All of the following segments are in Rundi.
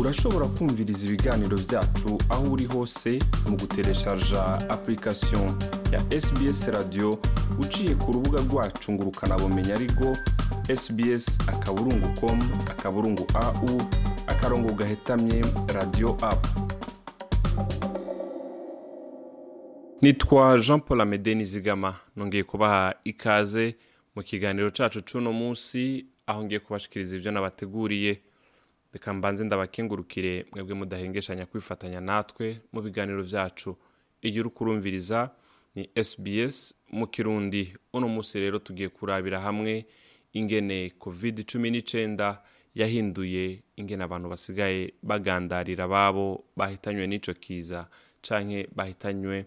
urashobora kumviriza ibiganiro byacu aho uri hose mu gutereshaja apurikasiyo ya SBS radiyo uciye ku rubuga rwacu ngo ukanabumenya ariko SBS akaburungu komu akaburungu au akarongo gahetamye radiyo apu nitwa jean paul amedeni zigama nongeye kubaha ikaze mu kiganiro cyacu cy'uno munsi aho ngiye kubashikiriza ibyo nabateguriye reka mbanze ndabakengurukire mwebwe mudahengeshanya kwifatanya natwe mu biganiro byacu iyo uri kurumviriza ni SBS mu kirundi uno munsi rero tugiye kurabira hamwe ingene covid cumi n'icyenda yahinduye ingene abantu basigaye bagandarira babo bahitanywe n'icyo kiza canke bahitanywe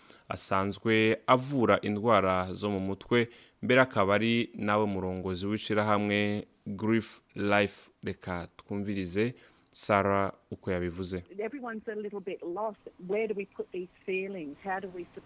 asanzwe avura indwara zo mu mutwe mbere akaba ari nawe murongozi w'ishyirahamwe girifu life reka twumvirize sara uko yabivuze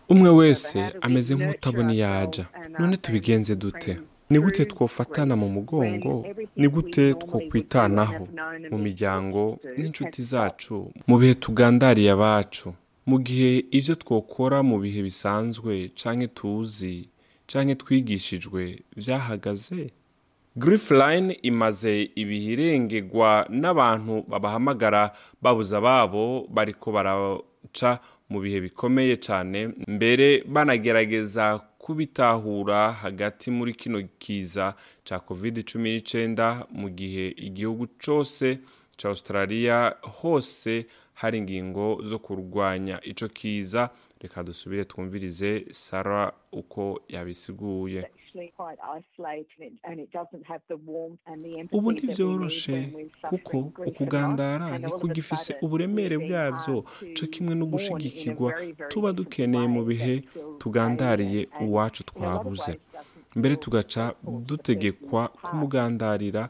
umwe wese ameze nk'utabona iyo ajya none tubigenze dute ni gute twofatana mu mugongo ni gute twokwitanaho mu miryango n'inshuti zacu mu bihe tugandariye abacu mu gihe ibyo twokora mu bihe bisanzwe cyangwa tuzi cyangwa twigishijwe byahagaze Griffline imaze ibihe n'abantu babahamagara babuze ababo bariko baraca mu bihe bikomeye cyane mbere banagerageza kubitahura hagati muri kino kiza cya covid cumi n'icyenda mu gihe igihugu cyose cya Australia hose hari ingingo zo kurwanya icyo kiza reka dusubire twumvirize Sara uko yabisiguye ubu ntibyoroshe kuko ukugandara ntikugifise uburemere bwabyo cyo kimwe no gushigikirwa tuba dukeneye mu bihe tugandariye uwacu twabuze mbere tugaca dutegekwa kumugandarira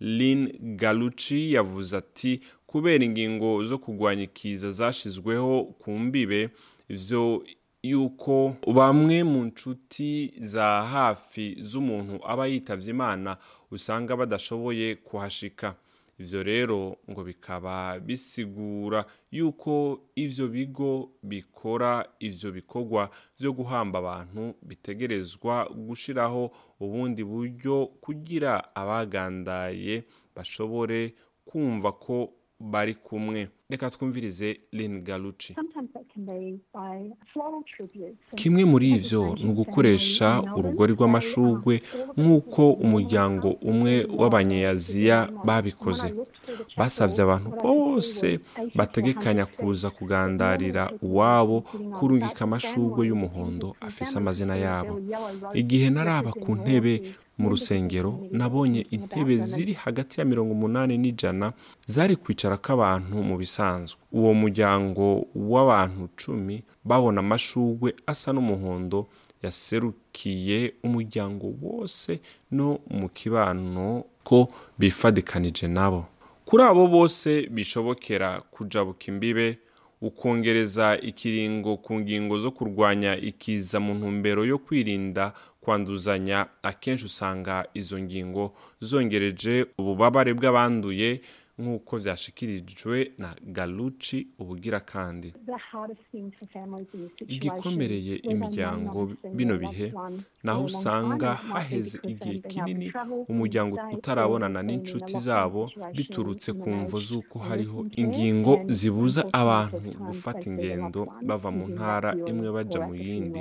Lynn galuci yavuze ati kubera ingingo zo kurwanya ikiza zashyizweho ku mbibe ibyo yuko bamwe mu nshuti za hafi z'umuntu aba yitabye imana usanga badashoboye kuhashika Ivyo rero ngo bikaba bisigura yuko ivyo bigo bikora ivyo bikorwa vyo guhamba abantu bitegerezwa gushiraho ubundi buryo kugira abagandaye bashobore kumva ko bari kumwe. reka twumvirize Lynn Galucci kimwe muri ivyo ni ugukoresha urugori rw'amashurwe nk'uko umuryango umwe w'abanyeyaziya babikoze basabye abantu bose bategekanya kuza kugandarira uwabo kurungika amashurwe y'umuhondo afise amazina yabo igihe naraba ku ntebe mu rusengero nabonye intebe ziri hagati ya mirongo umunani n'ijana zari kwicara ko abantu mu bisa isanzwe uwo muryango w'abantu cumi babona amashugwe asa n'umuhondo yaserukiye umuryango wose no mu kibano ko bifadikanije nabo kuri abo bose bishobokera kujabuka imbibe ukongereza ikiringo ku ngingo zo kurwanya ikiza mu ntumbero yo kwirinda kwanduzanya akenshi usanga izo ngingo zongereje ububabare bw'abanduye nk'uko byashyikirijwe na garuci ubugira kandi igikomereye imiryango bino bihe naho usanga haheze igihe kinini umuryango utarabonana n'inshuti zabo biturutse ku mvo z'uko hariho ingingo zibuza abantu gufata ingendo bava mu ntara imwe bajya mu yindi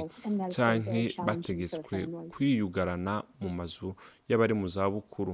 cyangwa bategetswe kwiyugarana mu mazu y'abari mu zabukuru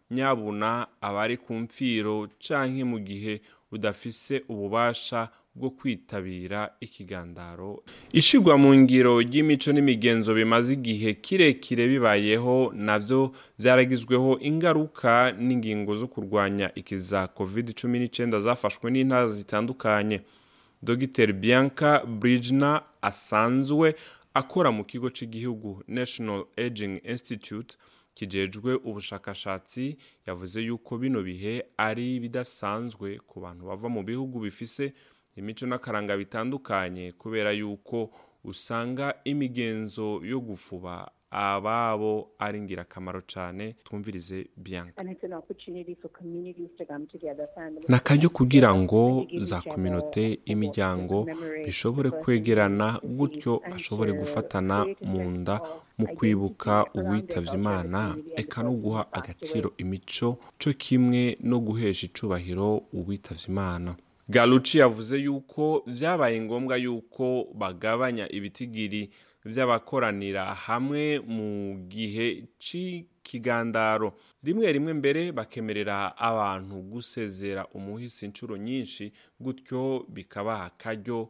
nyabuna abari ku mfiro cyangwa mu gihe budafise ububasha bwo kwitabira ikigandaro ishigwa mu ngiro y'imico n'imigenzo bimaze igihe kirekire bibayeho navyo byaragizweho ingaruka n'ingingo zo kurwanya ikiza covid cumi n'icyenda zafashwe n'intara zitandukanye dogiteri bianca brijna asanzwe akora mu kigo cy'igihugu national aging institute kijejwe ubushakashatsi yavuze yuko bino bihe ari bidasanzwe ku bantu bava mu bihugu bifise imico n'akaranga bitandukanye kubera yuko usanga imigenzo yo gufuba ababo ari ingirakamaro cyane twumvirize biyanka na akaryo kugira ngo za kominote imiryango bishobore kwegerana gutyo bashobore gufatana mu nda mu kwibuka uwitabye imana eka no guha agaciro imico cyo kimwe no guhesha icubahiro uwitabye imana garuci yavuze yuko byabaye ngombwa yuko bagabanya ibitigiri vy'abakoranira hamwe mu gihe c'ikigandaro rimwe rimwe mbere bakemerera abantu gusezera umuhisi inshuro nyinshi gutyo bikabaha akaryo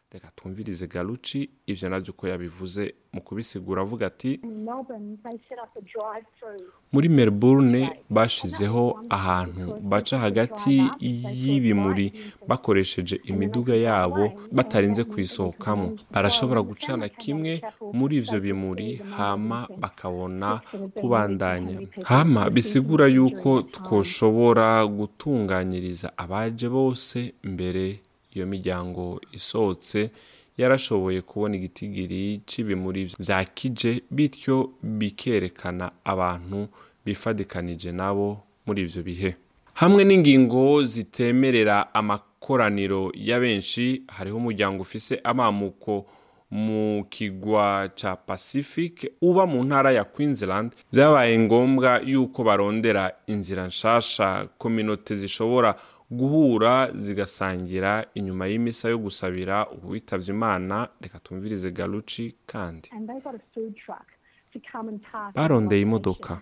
reka twumvirize garuci ibyo nabyo uko yabivuze mu kubisigura avuga ati muri Melbourne bashizeho ahantu baca hagati y'ibimuri bakoresheje imiduga yabo batarinze kuyisohokamo barashobora gucana kimwe muri ibyo bimuri hama bakabona kubandanya hama bisigura yuko twoshobora gutunganyiriza abaje bose mbere iyo miryango isohotse yarashoboye kubona igitigiri cy'ibimuri bya kije bityo bikerekana abantu bifadikanije nabo muri ibyo bihe hamwe n'ingingo zitemerera amakoraniro ya benshi hariho umuryango ufise amamuko mu kigwa cya pacific uba mu ntara ya queensland byabaye ngombwa yuko barondera inzira nshasha kominote zishobora guhura zigasangira inyuma y'imisa yo gusabira uwitabye imana reka tumvirize garuci kandi barondeye imodoka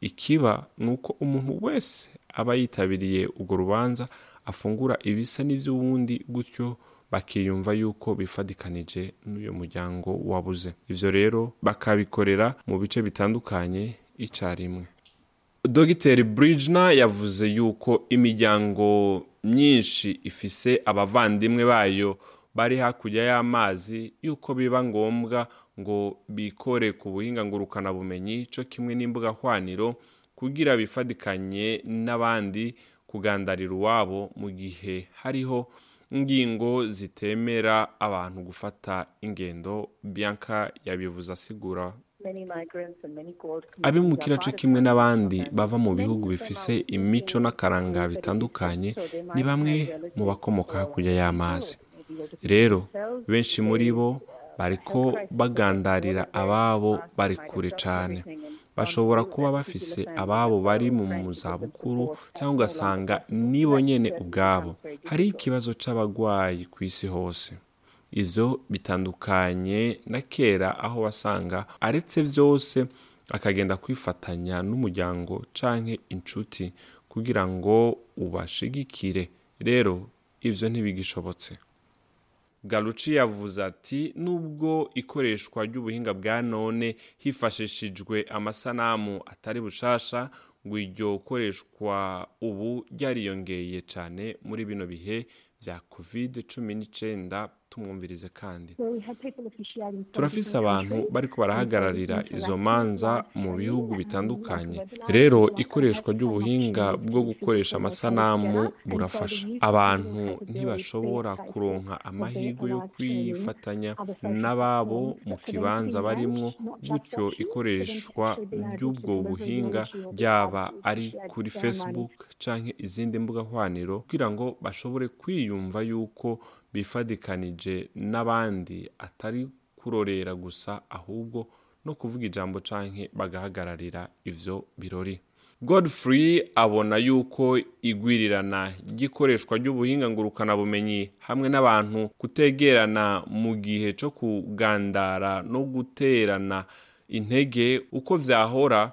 ikiba ni uko umuntu wese aba yitabiriye urwo rubanza afungura ibisa n'iby'uwundi gutyo bakiyumva yuko bifadikanije n'uyu muryango wabuze ibyo rero bakabikorera mu bice bitandukanye icyarimwe dogiteri burijina yavuze yuko imiryango myinshi ifise abavandimwe bayo bari hakurya y'amazi yuko biba ngombwa ngo bikore ku buhinga bumenyi cyo kimwe n'imbuga hwaniro kugira bifadikanye n'abandi kugandarira uwabo mu gihe hariho ingingo zitemera abantu gufata ingendo bianca yabivuze asigura abimukira cyo kimwe n'abandi bava mu bihugu bifise imico n'akaranga bitandukanye ni bamwe mu bakomoka hakurya y'amazi rero benshi muri bo bariko bagandarira ababo bari kure cyane bashobora kuba bafise ababo bari mu zabukuru cyangwa ugasanga nibo nyene ubwabo hari ikibazo c'abarwayi ku isi hose izo bitandukanye na kera aho wasanga aretse byose akagenda kwifatanya n'umuryango canke inshuti kugira ngo ubashigikire rero ivyo ntibigishobotse garuci yavuze ati nubwo ikoreshwa ry'ubuhinga bwa none hifashishijwe amasanamu atari bushasha ngo iryo koreshwa ubu ryariyongeye cyane muri bino bihe bya covid cumi n'icyenda tumwumvirize kandi turafise abantu bariko barahagararira izo manza mu bihugu bitandukanye rero ikoreshwa ry'ubuhinga bwo gukoresha amasanamu burafasha abantu ntibashobora kuronka amahirwe yo kwifatanya n'ababo mu kibanza barimwo gutyo ikoreshwa ry'ubwo buhinga ryaba ari kuri facebook canke izindi mbuga hwaniro kugira ngo bashobore kwiyumva yuko bifadikanije n'abandi atari kurorera gusa ahubwo no kuvuga ijambo canke bagahagararira ivyo birori godfrey abona yuko igwirirana ry'ikoreshwa ry'ubuhinga ngurukanabumenyi hamwe n'abantu kutegerana mu gihe cyo kugandara no guterana intege uko vyahora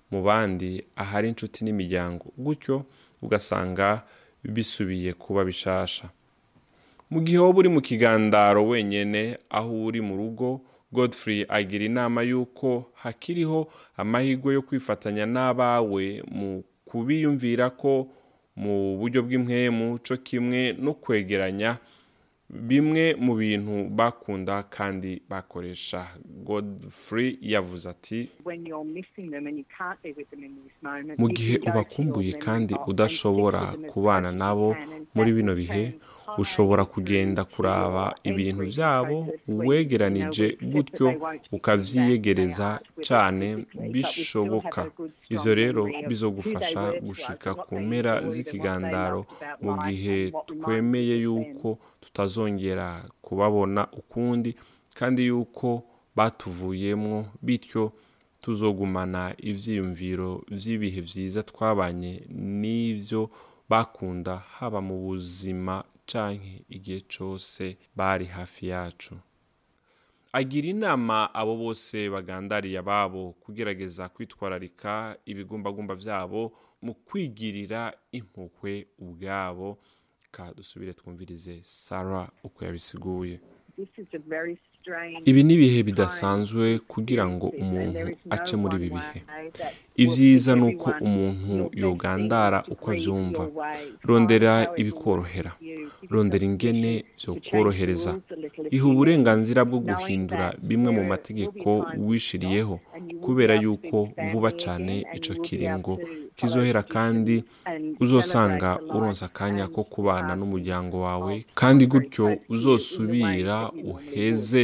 mu bandi ahari inshuti n'imiryango gutyo ugasanga bisubiye kuba bishasha mu gihe wowe uri mu kigandaro wenyine aho uri mu rugo godfrey agira inama y'uko hakiriho amahirwe yo kwifatanya n'abawe mu kubiyumvira ko mu buryo bw'imwemu co kimwe no kwegeranya bimwe mu bintu bakunda kandi bakoresha godfrey yavuze ati mu gihe ubakumbuye kandi udashobora kubana nabo muri bino bihe ushobora kugenda kuraba ibintu byabo wegeranije gutyo ukavyiyegereza cyane bishoboka ivyo rero bizogufasha gushika ku mpera z'ikigandaro mu gihe twemeye yuko tutazongera kubabona ukundi kandi yuko batuvuyemwo bityo tuzogumana ivyiyumviro vy'ibihe vyiza twabanye n'ivyo bakunda haba mu buzima canke igihe cose bari hafi yacu agira inama abo bose bagandariye ababo kugerageza kwitwararika ibigumbagumba vyabo mu kwigirira impuhwe ubwabo ka dusubire twumvirize sara uko yabisiguye ibi ni ibihe bidasanzwe kugira ngo umuntu ace muri ibi bihe ibyiza ni uko umuntu yogandara uko abyumva rondera ibikorohera rondera ingene zo korohereza iha uburenganzira bwo guhindura bimwe mu mategeko wishiriyeho kubera yuko vuba cyane icyo kiringo kizohera kandi uzosanga uronsa akanya ko kubana um, n'umuryango wawe kandi gutyo uzosubira uheze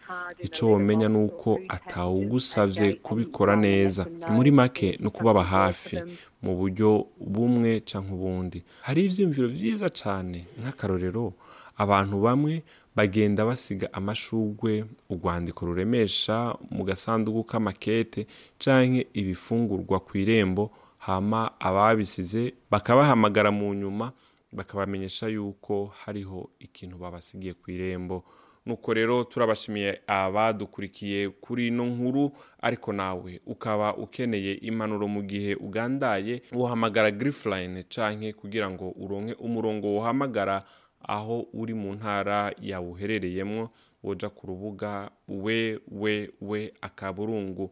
icyo wamenya ni uko atawugusabye kubikora neza muri make ni ukubaba hafi mu buryo bumwe cyangwa ubundi hari ibyumviro byiza cyane nk'akarorero abantu bamwe bagenda basiga amashugwe urwandiko ruremesha mu gasanduku k'amakete canke ibifungurwa ku irembo hama ababisize bakabahamagara mu nyuma bakabamenyesha yuko hariho ikintu babasigiye ku irembo nuko rero turabashimiye abadukurikiye kuri ino nkuru ariko nawe ukaba ukeneye impanuro mu gihe ugandaye uhamagara girifulayini canke kugira ngo uronke umurongo uhamagara aho uri mu ntara yawe uherereyemo ujya ku rubuga we we we akaburungu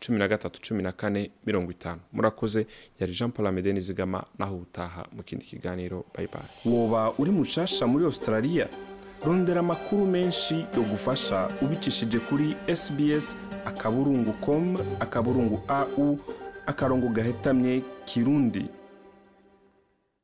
cumi na gatatu cumi na kane mirongo itanu murakoze yari jean paul amede n'izigama naho ubutaha mu kindi kiganiro bayibaye woba uri mushasha muri australia rondera amakuru menshi yo gufasha ubicishije kuri sbs akaburungu com akaburungu au akarongo gahetamye kirundi